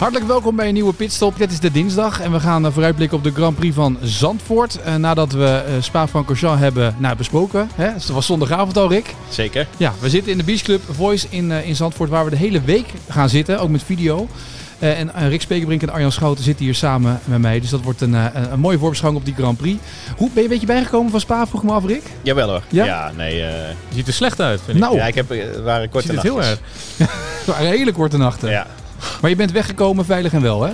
Hartelijk welkom bij een nieuwe pitstop. Dit is de dinsdag en we gaan eh, vooruitblikken op de Grand Prix van Zandvoort. Eh, nadat we eh, Spa-Francorchamps hebben nou, besproken. Hè? Het was zondagavond al, Rick. Zeker. Ja, we zitten in de Beach Club Voice in, in Zandvoort, waar we de hele week gaan zitten, ook met video. Eh, en Rick Spekerbrink en Arjan Schouten zitten hier samen met mij. Dus dat wordt een, eh, een, een mooie voorbeschouwing op die Grand Prix. Hoe, ben je een beetje bijgekomen van Spa, vroeg me af, Rick? Jawel hoor. Ja? Ja, nee. eh, Je ziet er slecht uit, vind ik. Nou, ja, ik heb, het waren korte ziet het heel erg. het waren hele korte nachten. Ja, Maar je bent weggekomen veilig en wel, hè?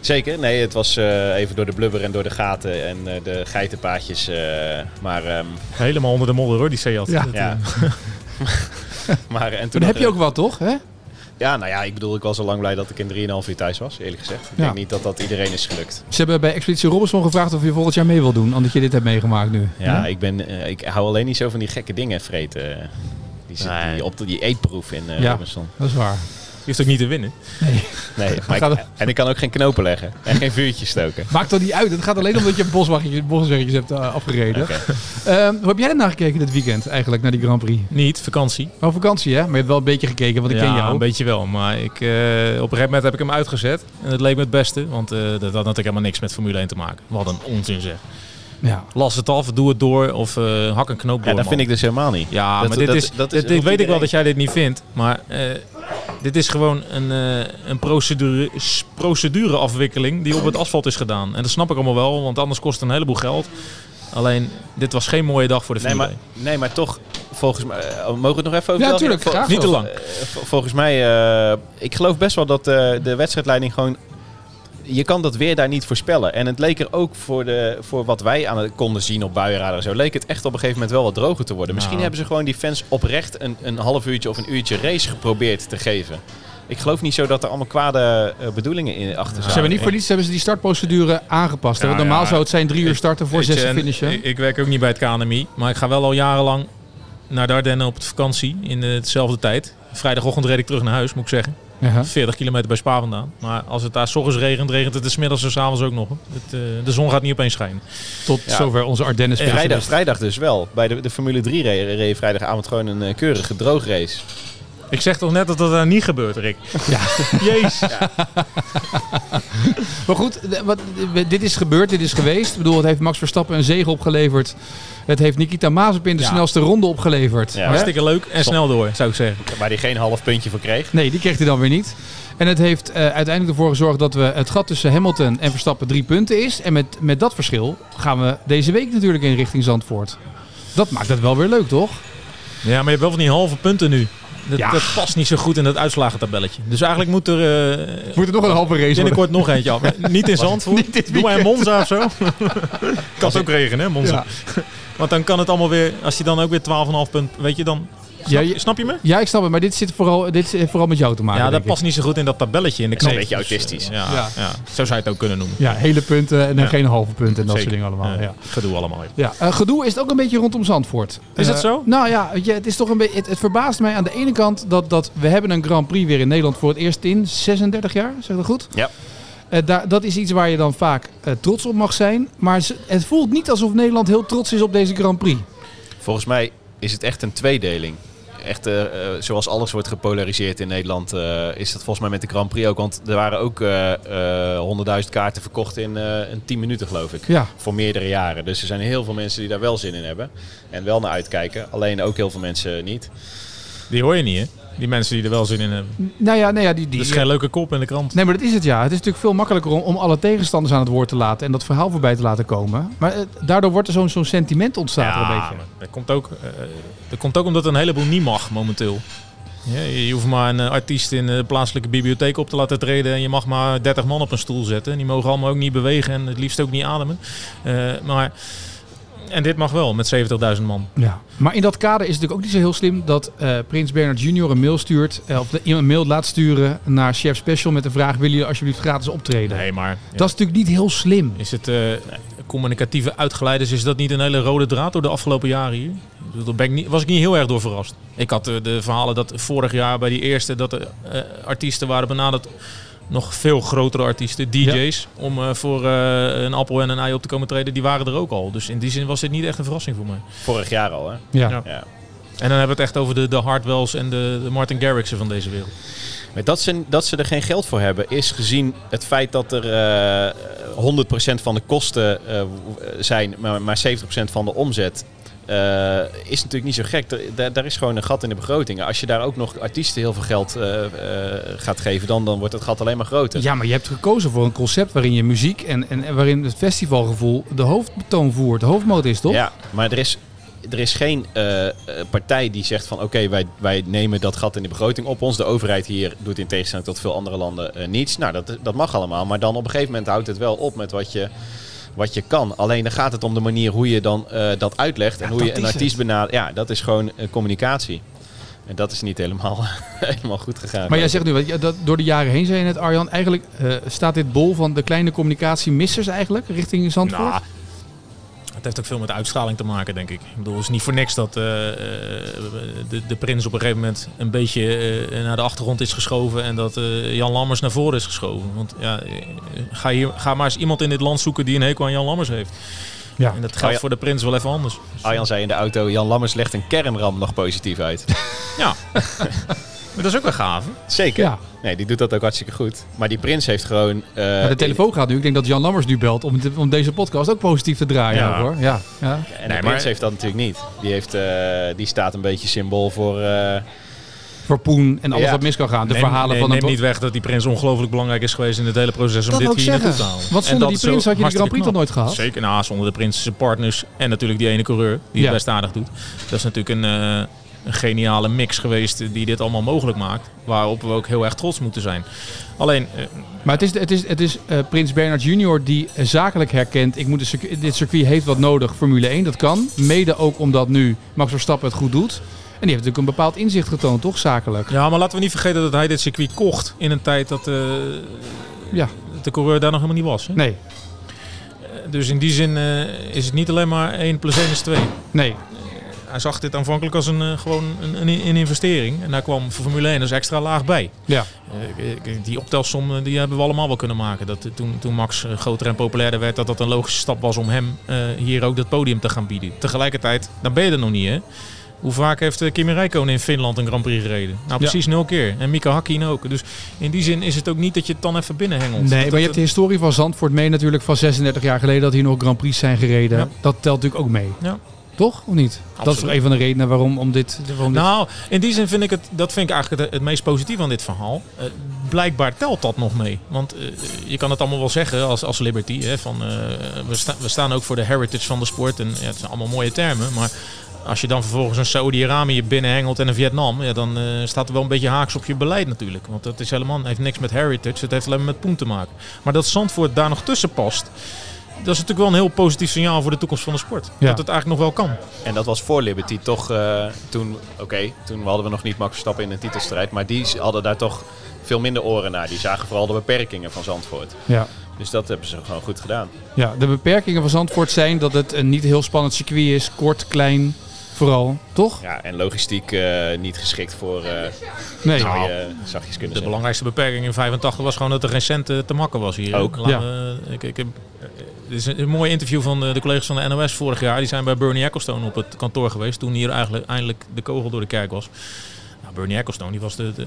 zeker. Nee, het was eh, even door de blubber en door de gaten en eh, de geitenpaadjes. eh, maar, ehm, Helemaal onder de modder hoor, die Seat. Ja. Dat, ja. maar en toen heb je ook wat, toch? Hè? Ja, nou ja, ik bedoel, ik was al lang blij dat ik in 3,5 uur thuis was, eerlijk gezegd. Ik Ja. denk niet dat dat iedereen is gelukt. Ze hebben bij Expeditie Robinson gevraagd of je volgend jaar mee wil doen, omdat je dit hebt meegemaakt nu. Ja, ik, ben, ik hou alleen niet zo van die gekke dingen vreten. Die, zit- Nee. die, op de, die eetproef in eh Ja. Robinson. Dat is waar. Hoeft ook niet te winnen. Nee, maar ik- het- en ik kan ook geen knopen leggen en geen vuurtje stoken. Maakt toch niet uit. Het gaat alleen omdat je boswaggetjes, bosweggetjes hebt eh, afgereden. Oké. Ehm, hoe heb jij ernaar gekeken dit weekend eigenlijk, naar die Grand Prix? Niet, vakantie. Oh, vakantie hè? Maar je hebt wel een beetje gekeken, want ik ja, ken jou. een beetje wel. Maar ik, eh, op een gegeven moment heb ik hem uitgezet. En het leek me het beste. Want eh, dat had natuurlijk helemaal niks met Formule 1 te maken. Wat een onzin zeg. Ja. Las het af, doe het door. Of eh, hak een knoop door. Ja, dat man. vind ik dus helemaal niet. Ja, Dat- maar dit dat- is, dat dit, is dit weet ik wel dat jij dit niet vindt. Maar eh, dit is gewoon een, eh, een procedure, procedureafwikkeling die op het asfalt is gedaan. En dat snap ik allemaal wel, want anders kost het een heleboel geld. Alleen, dit was geen mooie dag voor de Nee Formule maar, 1. nee, maar toch, volgens mij... eh, mogen we het nog even over Ja, België? tuurlijk, Vol- graag. Niet te lang. Eh, vol- volgens mij, eh, ik geloof best wel dat eh, de wedstrijdleiding gewoon... Je kan dat weer daar niet voorspellen. En het leek er ook voor, de, voor wat wij aan het konden zien op buienradar en zo... leek het echt op een gegeven moment wel wat droger te worden. Misschien Nou. hebben ze gewoon die fans oprecht een, een half uurtje of een uurtje race geprobeerd te geven. Ik geloof niet zo dat er allemaal kwade eh, bedoelingen in achter Ze zaten. hebben niet voor niets hebben ze die startprocedure aangepast. Ja, Want normaal ja. zou het zijn drie uur starten voor zes en finishen. Ik, ik werk ook niet bij het KNMI, maar ik ga wel al jarenlang naar de Ardennen op de vakantie in eh, dezelfde tijd. Vrijdagochtend reed ik terug naar huis, moet ik zeggen. Ja. 40 kilometer bij Spa vandaan. Maar als het daar s ochtends regent, regent het 's middags en 's avonds ook nog. Het, eh, de zon gaat niet opeens schijnen. Tot Ja. zover onze Ardennen Vrijdag, vrijdag dus wel. Bij de, de Formule 3 reed, reed vrijdagavond gewoon een eh, keurige droograce. Ik zeg toch net dat dat daar niet gebeurt, Rick? Ja. Jezus. Maar goed, wat, dit is gebeurd, dit is geweest. Ik bedoel, het heeft Max Verstappen een zege opgeleverd. Het heeft Nikita Mazepin de Ja. snelste ronde opgeleverd. Ja. Hartstikke leuk en snel door, zou ik zeggen. Waar hij geen half puntje voor kreeg. Nee, die kreeg hij dan weer niet. En het heeft eh, uiteindelijk ervoor gezorgd dat we het gat tussen Hamilton en Verstappen drie punten is. En met, met dat verschil gaan we deze week natuurlijk in richting Zandvoort. Dat maakt het wel weer leuk, toch? Ja, maar je hebt wel van die halve punten nu. Dat, Ja. dat past niet zo goed in dat uitslagentabelletje. Dus eigenlijk moet er eh, Moet er nog een halve race worden. binnenkort nog eentje af. Niet in Zandvoort. Niet dit Doe maar in Monza of zo. kan het ook regenen, hè, Monza. Ja. Want dan kan het allemaal weer, als je dan ook weer 12,5 punt, weet je dan... Snap, Ja, snap je me? Ja, ik snap het. Maar dit zit vooral, dit zit vooral met jou te maken. Ja, dat ik. past niet zo goed in dat tabelletje in de is een beetje autistisch. ja, Ja. ja. zo zou je het ook kunnen noemen. Ja, hele punten en dan geen halve punten en dat Zeker. soort dingen allemaal. Eh, ja. Gedoe allemaal. ja. Ja, eh, gedoe is het ook een beetje rondom Zandvoort. Is Eh, dat zo? Nou ja, weet je, het is toch een beetje. Het, het verbaast mij aan de ene kant dat, dat we hebben een Grand Prix weer in Nederland voor het eerst in 36 jaar, zeg ik dat goed? Ja. Eh, daar, dat is iets waar je dan vaak eh, trots op mag zijn. Maar het voelt niet alsof Nederland heel trots is op deze Grand Prix. Volgens mij is het echt een tweedeling. Echt, eh, eh, zoals alles wordt gepolariseerd in Nederland, eh, is dat volgens mij met de Grand Prix ook. Want er waren ook eh, eh, 100.000 kaarten verkocht in eh een 10 minuten, geloof ik. Ja, Voor meerdere jaren. Dus er zijn heel veel mensen die daar wel zin in hebben. En wel naar uitkijken. Alleen ook heel veel mensen niet. Die hoor je niet, hè? Die mensen die er wel zin in hebben. nou ja, nou ja die. die Dat is geen leuke kop in de krant. Nee, maar dat is het ja. Het is natuurlijk veel makkelijker om, om alle tegenstanders aan het woord te laten en dat verhaal voorbij te laten komen. Maar eh, daardoor wordt er zo'n zo'n sentiment ontstaat er een beetje. dat komt, ook, eh, dat komt ook omdat een heleboel niet mag momenteel. Ja, je hoeft maar een eh, artiest in de plaatselijke bibliotheek op te laten treden en je mag maar 30 man op een stoel zetten. Die mogen allemaal ook niet bewegen en het liefst ook niet ademen. Eh, maar En dit mag wel, met 70.000 man. Ja. Maar in dat kader is het natuurlijk ook niet zo heel slim dat uh, Prins Bernard Jr. een mail stuurt, uh, of een mail laat sturen naar Chef Special met de vraag: willen jullie alsjeblieft gratis optreden? Nee, maar. Dat is natuurlijk niet heel slim. Is het uh, communicatieve uitgeleiders, is dat niet een hele rode draad door de afgelopen jaren hier? Daar ben ik niet, was ik niet heel erg door verrast. Ik had de verhalen dat vorig jaar bij die eerste dat de artiesten waren benaderd nog veel grotere artiesten, DJ's, om uh, voor uh, een appel en een ei op te komen treden, die waren er ook al. Dus in die zin was dit niet echt een verrassing voor mij. Vorig jaar al, hè? Ja. ja. ja. En dan hebben we het echt over de, de Hardwells en de, de Martin Garrixen van deze wereld. Maar dat ze, dat ze er geen geld voor hebben, is gezien het feit dat er uh, 100% van de kosten zijn, maar, maar 70% van de omzet. Uh, is natuurlijk niet zo gek. Er, daar is gewoon een gat in de begrotingen. Als je daar ook nog artiesten heel veel geld uh, uh, gaat geven, dan, dan wordt het gat alleen maar groter. Ja, maar je hebt gekozen voor een concept waarin je muziek en, en waarin het festivalgevoel de hoofdbetoon voert, de hoofdmoot is, toch? Ja, maar er is, er is geen partij die zegt van oké, okay, wij, wij nemen dat gat in de begroting op ons. De overheid hier doet in tegenstelling tot veel andere landen niets. Nou, dat, dat mag allemaal. Maar dan op een gegeven moment houdt het wel op met wat je wat je kan. Alleen dan gaat het om de manier hoe je dan uh, dat uitlegt. en hoe je een artiest benadert. Ja, dat is gewoon uh, communicatie. En dat is niet helemaal, helemaal goed gegaan. Maar jij zegt nu, dat door de jaren heen zei je net Arjan, eigenlijk uh, staat dit bol van de kleine communicatiemissers eigenlijk richting Zandvoort? Nou, het heeft ook veel met uitstraling te maken, denk ik. Ik bedoel, het is niet voor niks dat uh, de, de prins op een gegeven moment een beetje uh, naar de achtergrond is geschoven en dat uh, Jan Lammers naar voren is geschoven. Want ja, ga, hier, ga maar eens iemand in dit land zoeken die een hekel aan Jan Lammers heeft. Ja. En dat geldt voor de prins wel even anders. Arjan zei in de auto, Jan Lammers legt een kernram nog positief uit. ja. Maar dat is ook wel gaaf. Zeker. Ja. Nee, die doet dat ook hartstikke goed. Maar die prins heeft gewoon... Uh, ja, de telefoon gaat nu. Ik denk dat Jan Lammers nu belt om, om deze podcast ook positief te draaien. Ja. hoor. Ja. Ja. En de nee, prins maar... heeft dat natuurlijk niet. Die, heeft, uh, die staat een beetje symbool voor... Uh, voor Poen en alles ja. wat mis kan gaan. De neem, verhalen nee, van neem niet weg dat die prins ongelooflijk belangrijk is geweest in het hele proces om dat dit hier naartoe te halen. Want zonder die prins had je de Grand Prix toch nooit gehad? Zeker, nou, zonder de prins zijn partners en natuurlijk die ene coureur die ja. het best aardig doet. Dat is natuurlijk een, uh, een geniale mix geweest die dit allemaal mogelijk maakt. Waarop we ook heel erg trots moeten zijn. Alleen... Uh, maar het is, het is, het is uh, Prins Bernard Junior die zakelijk herkent... Ik moet circuit, dit circuit heeft wat nodig, Formule 1, dat kan. Mede ook omdat nu Max Verstappen het goed doet. En die heeft natuurlijk een bepaald inzicht getoond, toch, zakelijk? Ja, maar laten we niet vergeten dat hij dit circuit kocht in een tijd dat uh, ja. de coureur daar nog helemaal niet was. Hè? Nee. Dus in die zin is het niet alleen maar 1 plus 1 is 2. Nee. Hij zag dit aanvankelijk als een, uh, gewoon een, een, een, investering. En daar kwam voor Formule 1 dus extra laag bij. Ja. die optelsom die hebben we allemaal wel kunnen maken. Dat toen, toen Max groter en populairder werd, dat dat een logische stap was om hem hier ook dat podium te gaan bieden. Tegelijkertijd, dan ben je er nog niet hè. Hoe vaak heeft Kimi Räikkönen in Finland een Grand Prix gereden? Nou, precies ja. nul keer. En Mika Hakkinen ook. Dus in die zin is het ook niet dat je het dan even binnenhengelt. Nee, dat maar je hebt de historie van Zandvoort mee natuurlijk van 36 jaar geleden dat hier nog Grand Prix zijn gereden. Ja. Dat telt natuurlijk ook mee. Ja. Toch? Of niet? Absoluut. Dat is toch een van de redenen waarom om dit... Waarom nou, in die zin vind ik het, dat vind ik eigenlijk het, het meest positief aan dit verhaal. Uh, blijkbaar telt dat nog mee. Want uh, je kan het allemaal wel zeggen als, als Liberty. Hè, van, uh, we, sta, we staan ook voor de heritage van de sport. En ja, het zijn allemaal mooie termen. Maar als je dan vervolgens een Saudi-Arabië binnenhengelt en een Vietnam, ja, dan uh, staat er wel een beetje haaks op je beleid natuurlijk. Want dat is helemaal, heeft niks met heritage, het heeft alleen maar met poen te maken. Maar dat Zandvoort daar nog tussen past, dat is natuurlijk wel een heel positief signaal voor de toekomst van de sport. Ja. Dat het eigenlijk nog wel kan. En dat was voor Liberty toch uh, toen, oké, okay, toen hadden we nog niet Max Verstappen in een titelstrijd, maar die hadden daar toch veel minder oren naar. Die zagen vooral de beperkingen van Zandvoort. Ja. Dus dat hebben ze gewoon goed gedaan. Ja, de beperkingen van Zandvoort zijn dat het een niet heel spannend circuit is, kort, klein, Vooral, toch? Ja, en logistiek uh, niet geschikt voor uh, nee. zou je zachtjes kunnen De zeggen. belangrijkste beperking in 85 was gewoon dat er geen cent te makken was hier. Ook. Laat, ja. ik, ik heb, dit is een, mooi interview van de, de, collega's van de NOS vorig jaar. Die zijn bij Bernie Ecclestone op het kantoor geweest toen hier eigenlijk eindelijk de kogel door de kerk was. Nou, Bernie Ecclestone die was de,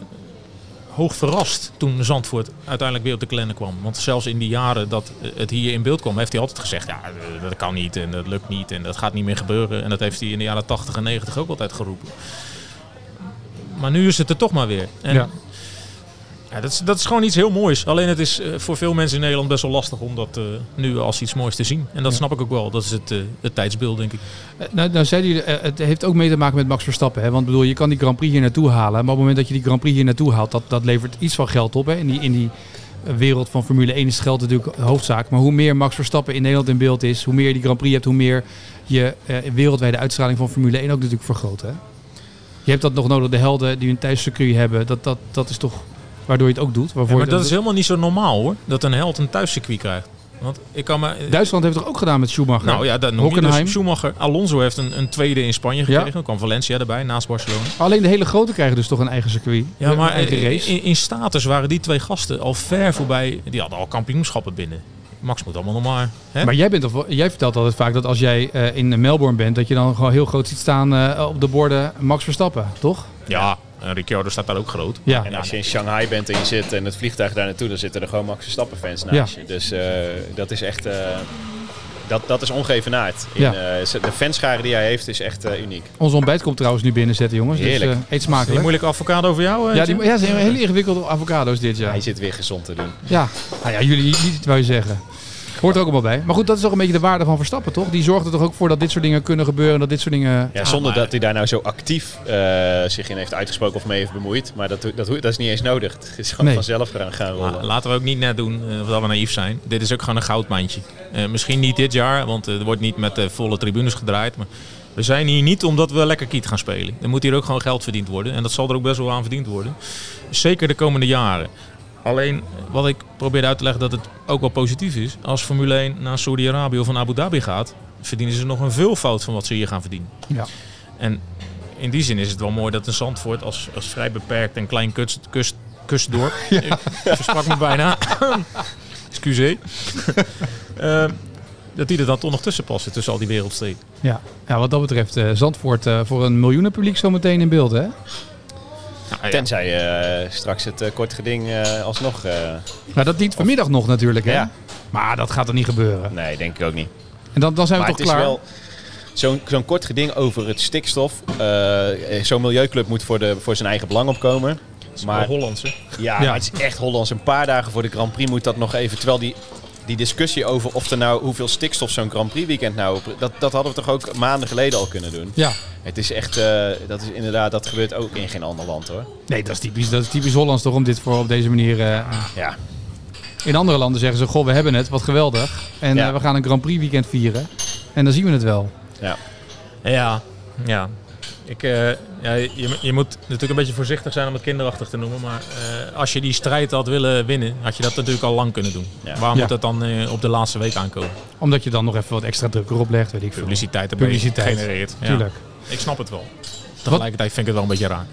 hoog verrast toen Zandvoort uiteindelijk weer op de kalender kwam. Want zelfs in die jaren dat het hier in beeld kwam, heeft hij altijd gezegd: ja, dat kan niet en dat lukt niet en dat gaat niet meer gebeuren. En dat heeft hij in de jaren 80 en 90 ook altijd geroepen. Maar nu is het er toch maar weer. En ja. Ja, dat, is, dat is gewoon iets heel moois. Alleen het is uh, voor veel mensen in Nederland best wel lastig om dat uh, nu als iets moois te zien. En dat ja. snap ik ook wel. Dat is het, uh, het tijdsbeeld, denk ik. nou, nou zei jullie, het heeft ook mee te maken met Max Verstappen. Hè? Want bedoel, je kan die Grand Prix hier naartoe halen. Maar op het moment dat je die Grand Prix hier naartoe haalt, dat, dat levert iets van geld op hè? In, die, in die wereld van Formule 1 is geld natuurlijk hoofdzaak. Maar hoe meer Max Verstappen in Nederland in beeld is, hoe meer je die Grand Prix hebt, hoe meer je uh, wereldwijde uitstraling van Formule 1 ook natuurlijk vergroot. Hè? Je hebt dat nog nodig, de helden die een thuiscircuit hebben. Dat, dat, dat is toch waardoor je het ook doet. Ja, maar dat is helemaal niet zo normaal hoor, dat een held een thuiscircuit krijgt. Want ik kan Duitsland heeft het ook gedaan met Schumacher? Nou ja, dat noem je dus Schumacher. Alonso heeft een, een tweede in Spanje gekregen. Ja. Dan kwam Valencia erbij, naast Barcelona. Alleen de hele grote krijgen dus toch een eigen circuit? Ja, maar in, in status waren die twee gasten al ver voorbij. Die hadden al kampioenschappen binnen. Max moet allemaal nog maar. Hè? Maar jij, bent of, jij vertelt altijd vaak dat als jij uh, in Melbourne bent, dat je dan gewoon heel groot ziet staan uh, op de borden Max Verstappen, toch? Ja, en Ricciardo staat daar ook groot. Ja. En als je in Shanghai bent en je zit en het vliegtuig daar naartoe, dan zitten er gewoon Max Verstappen fans naast ja. je. Dus uh, dat is echt. dat, dat is ongevenaard. In, ja. de fanschare die hij heeft is echt uniek. Ons ontbijt komt trouwens nu binnen zetten, jongens. Heerlijk. Dus, eet smakelijk. Een moeilijke avocado voor jou? ja, die, ja, ze zijn hele ingewikkelde avocado's dit jaar. Hij zit weer gezond te doen. Ja, nou ja jullie niet, wou je zeggen. Hoort er ook allemaal bij. Maar goed, dat is toch een beetje de waarde van Verstappen, toch? Die zorgt er toch ook voor dat dit soort dingen kunnen gebeuren. Dat dit soort dingen... Ja, zonder dat hij daar nou zo actief uh, zich in heeft uitgesproken of mee heeft bemoeid. Maar dat, dat, dat is niet eens nodig. Het is gewoon nee. vanzelf gaan, gaan rollen. Nou, laten we ook niet net doen uh, of dat we naïef zijn. Dit is ook gewoon een goudmandje. Uh, misschien niet dit jaar, want er wordt niet met volle tribunes gedraaid. Maar we zijn hier niet omdat we lekker kiet gaan spelen. Er moet hier ook gewoon geld verdiend worden. En dat zal er ook best wel aan verdiend worden. Zeker de komende jaren. Alleen wat ik probeer uit te leggen dat het ook wel positief is. Als Formule 1 naar Saudi-Arabië of naar Abu Dhabi gaat, verdienen ze nog een veelvoud van wat ze hier gaan verdienen. Ja. En in die zin is het wel mooi dat een Zandvoort als, als vrij beperkt en klein kust, kust, kustdorp, ja. ik versprak me bijna, excuseer, uh, dat die er dan toch nog tussen passen, tussen al die wereldsteden. Ja, ja wat dat betreft, uh, Zandvoort uh, voor een miljoenen publiek zometeen in beeld, hè? Nou, ja. Tenzij je uh, straks het uh, kort geding uh, alsnog... maar dat niet vanmiddag nog natuurlijk, hè? Ja. Maar dat gaat er niet gebeuren. Nee, denk ik ook niet. En dan, dan zijn we maar toch klaar? Zo'n zo'n kort geding over het stikstof. zo'n milieuclub moet voor, de, voor zijn eigen belang opkomen. Maar Hollandse. Ja, ja. het is echt Hollands. Een paar dagen voor de Grand Prix moet dat nog even. Terwijl die, die discussie over of er nou hoeveel stikstof zo'n Grand Prix weekend nou. Dat, dat hadden we toch ook maanden geleden al kunnen doen. Ja. Het is echt, uh, dat is inderdaad, dat gebeurt ook in geen ander land hoor. Nee, dat is typisch, dat is typisch Hollands toch om dit voor op deze manier. Uh, ja. In andere landen zeggen ze: Goh, we hebben het, wat geweldig. En ja. uh, we gaan een Grand Prix weekend vieren. En dan zien we het wel. Ja. Ja, ja. Ik, uh, ja je, je, moet natuurlijk een beetje voorzichtig zijn om het kinderachtig te noemen. Maar uh, als je die strijd had willen winnen, had je dat natuurlijk al lang kunnen doen. Ja. Waarom ja. moet dat dan uh, op de laatste week aankomen? Omdat je dan nog even wat extra druk erop legt, weet ik veel. Publiciteit erbij Publiciteit. genereert. Tuurlijk. Ik snap het wel. Tegelijkertijd vind ik het wel een beetje raar.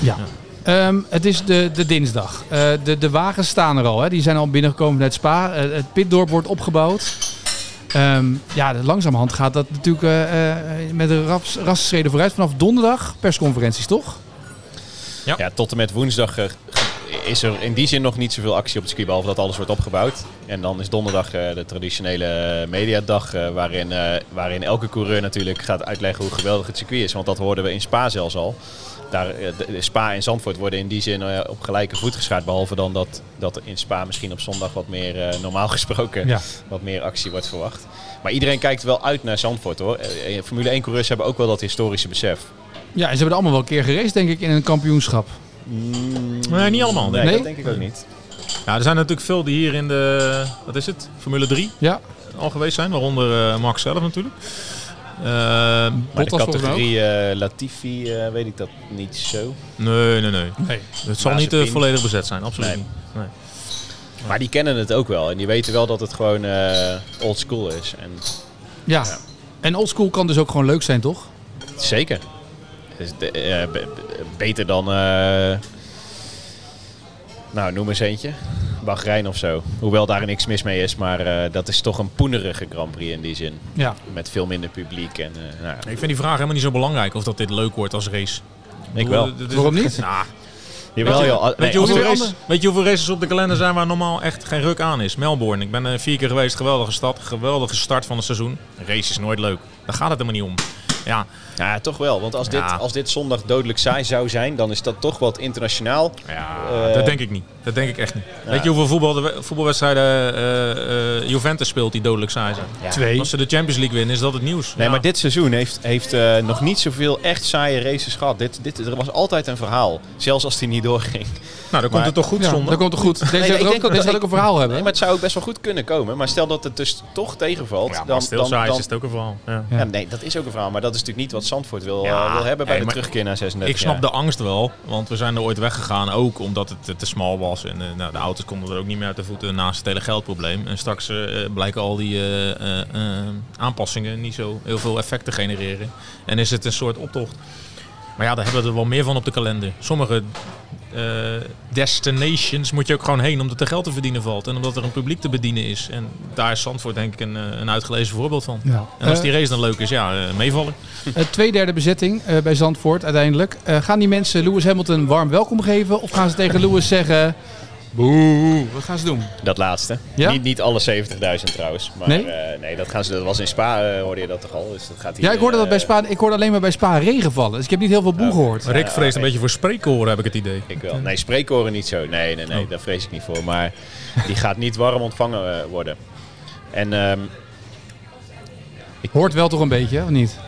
Ja. ja. Um, het is de, de dinsdag. Uh, de, de wagens staan er al. Hè. Die zijn al binnengekomen met Spa. Uh, het pitdorp wordt opgebouwd. Um, ja, langzamerhand gaat dat natuurlijk uh, met een ras, vooruit. Vanaf donderdag persconferenties, toch? Ja, ja tot en met woensdag is er in die zin nog niet zoveel actie op het circuit, behalve dat alles wordt opgebouwd. En dan is donderdag uh, de traditionele mediadag, uh, waarin, uh, waarin elke coureur natuurlijk gaat uitleggen hoe geweldig het circuit is. Want dat hoorden we in Spa zelfs al. Daar, de, Spa en Zandvoort worden in die zin op gelijke voet geschaard. Behalve dan dat, dat in Spa misschien op zondag wat meer, normaal gesproken, ja. wat meer actie wordt verwacht. Maar iedereen kijkt wel uit naar Zandvoort hoor. Formule 1 coureurs hebben ook wel dat historische besef. Ja, en ze hebben er allemaal wel een keer geraced denk ik in een kampioenschap. Mm, nee, niet allemaal. Nee, nee, dat denk ik ook niet. Ja, er zijn natuurlijk veel die hier in de, wat is het, Formule 3 ja. al geweest zijn. Waaronder uh, Max zelf natuurlijk. Uh, maar de categorie uh, Latifi uh, weet ik dat niet zo. Nee, nee, nee. nee. Het zal niet volledig bezet zijn, absoluut nee. niet. Nee. Maar die kennen het ook wel. En die weten wel dat het gewoon old school is. En, ja. ja. En old school kan dus ook gewoon leuk zijn, toch? Zeker. Dus de, beter dan... Uh, nou, noem eens eentje. Bahrein of zo. Hoewel daar niks mis mee is, maar uh, dat is toch een poenerige Grand Prix in die zin. Ja. Met veel minder publiek. En, uh, nou. Ik vind die vraag helemaal niet zo belangrijk of dat dit leuk wordt als race. Ik wel. Waarom niet? Nou, Jawel, weet, je, joh. weet, je hoeveel races, weet je hoeveel races op de kalender zijn waar normaal echt geen ruk aan is? Melbourne. Ik ben uh, vier keer geweest. Geweldige stad. Geweldige start van het seizoen. Een race is nooit leuk. Daar gaat het helemaal niet om. Ja, Ja, toch wel. Want als, Ja. dit, als dit zondag dodelijk saai zou zijn, dan is dat toch wat internationaal. ja Eh, dat denk ik niet. Dat denk ik echt niet. Weet je hoeveel voetbal, voetbalwedstrijden eh, eh, Juventus speelt die dodelijk saai zijn? Ja. Twee. Als ze de Champions League winnen, is dat het nieuws. Nee, Ja. maar dit seizoen heeft, heeft eh, nog niet zoveel echt saaie races gehad. Dit, dit, er was altijd een verhaal. Zelfs als die niet doorging. Nou, dan komt het toch goed Ja, zondag? dat komt toch goed. Deze Nee, ik ook, denk ook dat ook een verhaal hebben. Nee, maar het zou ook best wel goed kunnen komen. Maar stel dat het dus toch tegenvalt. Ja, maar dan, het heel dan, saai is, dan- is het ook een verhaal. Ja. Nee, dat is ook een verhaal. Maar dat is natuurlijk niet wat Zandvoort wil, Ja, wil hebben bij de terugkeer naar 36 Ik snap de angst wel, want we zijn er ooit weggegaan ook omdat het te smal was. En eh, nou, de auto's konden er ook niet meer uit de voeten naast het hele geldprobleem. En straks eh, blijken al die eh, eh, eh, aanpassingen niet zo heel veel effect te genereren. En is het een soort optocht. Maar ja, daar hebben we er wel meer van op de kalender. Sommige eh, destinations moet je ook gewoon heen omdat er geld te verdienen valt. En omdat er een publiek te bedienen is. En daar is Zandvoort denk ik een, eh, een uitgelezen voorbeeld van. Ja. En als Eh, die race dan leuk is, ja, eh, meevallen. Eh, twee derde bezetting eh, bij Zandvoort uiteindelijk. Eh, gaan die mensen Lewis Hamilton warm welkom geven? Of gaan ze tegen Lewis zeggen... Boe. Wat gaan ze doen? Dat laatste. Ja? Niet, niet alle 70.000 trouwens. Maar Nee? nee, nee dat, gaan ze, dat was in Spa, eh, hoorde je dat toch al. Dus dat gaat hier, Ja, ik hoorde dat bij eh, Spa. Ik hoorde alleen maar bij Spa regen vallen. Dus ik heb niet heel veel boe gehoord. Rick vreest een ik- beetje voor spreekkoren, heb ik het idee. Ik wel. Nee, spreekkoren niet zo. Nee, nee, nee, Oh. daar vrees ik niet voor. Maar die gaat niet warm ontvangen eh, worden. En ehm, Hoort wel toch een beetje, of niet?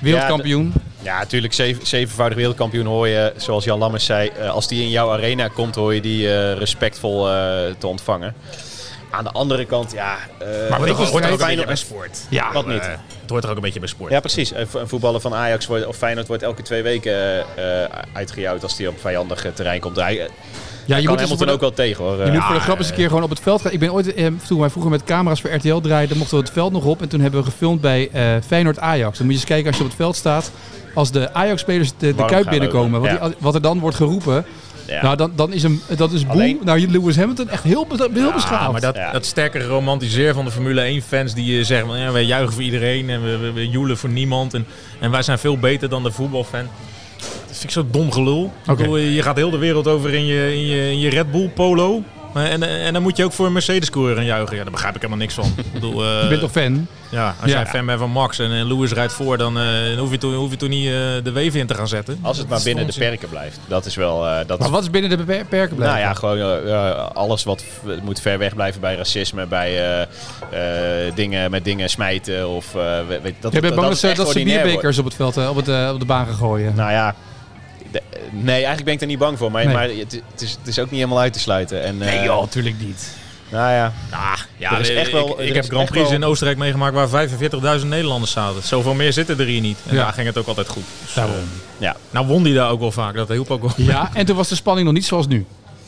Wereldkampioen. ja, natuurlijk zeven, zevenvoudig wereldkampioen hoor je, zoals Jan Lammers zei, eh, als die in jouw arena komt, hoor je die eh, respectvol eh, te ontvangen. Aan de andere kant, ja... Maar je, hoort er ook een beetje bij sport. Ja, Wat niet? Het hoort er ook een beetje bij sport. Ja, precies. Een vo- Een voetballer van Ajax wordt, of Feyenoord wordt elke twee weken eh, uitgejouwd als hij op vijandig terrein komt. Hij Ja, je kan moet, dus voor Hamilton de, ook wel tegen hoor. je Eh, moet voor de Ja, grap eens een keer gewoon op het veld gaan. Ik ben ooit, eh, toen wij vroeger met camera's voor RTL draaiden, mochten we het veld nog op. En toen hebben we gefilmd bij eh Feyenoord-Ajax. Dan moet je eens kijken als je op het veld staat. Als de Ajax-spelers de, Kuip binnenkomen. Wat, die- wat er dan wordt geroepen. ja. Nou, dan, dan is, hem, dat is boel. Alleen- Nou, Lewis Hamilton echt heel, heel beschaafd. Ja, maar dat, Ja. dat sterke romantiseren van de Formule 1 fans die eh, zeggen van ja, wij juichen voor iedereen en we, we, we joelen voor niemand en, en wij zijn veel beter dan de voetbalfan. Dat vind ik zo dom gelul. Bedoel, je gaat heel de wereld over in je, in je, in je Red Bull polo. Maar- En, en dan moet je ook voor een Mercedes coureur gaan juichen. Ja, daar begrijp ik helemaal niks van. Ik bedoel, eh, je bent toch fan? ja, als Ja. jij fan bent van Max en eh, Lewis rijdt voor, dan eh, hoef, je toen, hoef je toen niet eh, de weven in te gaan zetten. Als het maar binnen de perken blijft. Dat is wel... eh, dat Maar wat is binnen de perken blijven? nou ja, gewoon eh, eh, alles wat moet ver weg blijven bij racisme, bij eh, eh, dingen met dingen smijten of... eh, weet, dat, Je bent bang dat, dat ze wordt. bierbekers op het veld, eh, op, het, eh, op de baan gaan gooien. Nou ja, de- nee, eigenlijk ben ik er niet bang voor. Maar, Nee. maar het, het, is, het is ook niet helemaal uit te sluiten. En, eh, natuurlijk niet. Nou ja, Ah, ja, Er is eh, echt wel- ik, er heb Grand Prix wel- in Oostenrijk meegemaakt waar 45.000 Nederlanders zaten. Zoveel meer zitten er hier niet. En Ja. daar ging het ook altijd goed. Dus, Daarom. eh, ja. nou won die daar ook wel vaak. Dat hielp ook wel. Ja, en toen was de spanning nog niet zoals nu.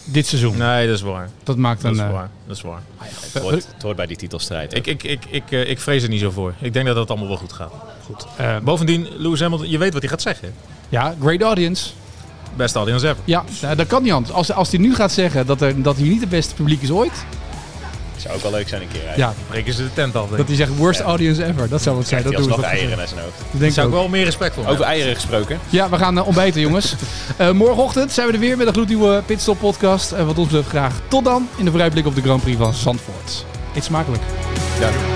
Dit seizoen. Nee, dat is waar. Dat maakt Dat een... is eh, waar. Dat is waar. het, hoort, het hoort bij die titelstrijd. Ik, ik, ik, ik, eh, ik vrees er niet zo voor. Ik denk dat het allemaal wel goed gaat. eh, Bovendien, Lewis Hamilton, je weet wat hij gaat zeggen. ja, great audience. Best audience ever. Ja, nou, dat kan niet anders. Als, als hij nu gaat zeggen dat, er, dat hij niet het beste publiek is ooit. Zou ook wel leuk zijn een keer. eigenlijk. Ja, Breken ze de tent af. dat hij zegt worst audience ever. Dat zou het zijn. Dat doen we eieren naar zijn hoofd. Dat denk zou ik ook. wel meer respect voor Over hebben. eieren gesproken. Ja, we gaan eh, ontbijten jongens. Eh, morgenochtend zijn we er weer met een gloednieuwe Pitstop podcast. En wat ons betreft graag tot dan in de vooruitblik op de Grand Prix van Zandvoort. Eet smakelijk. Ja.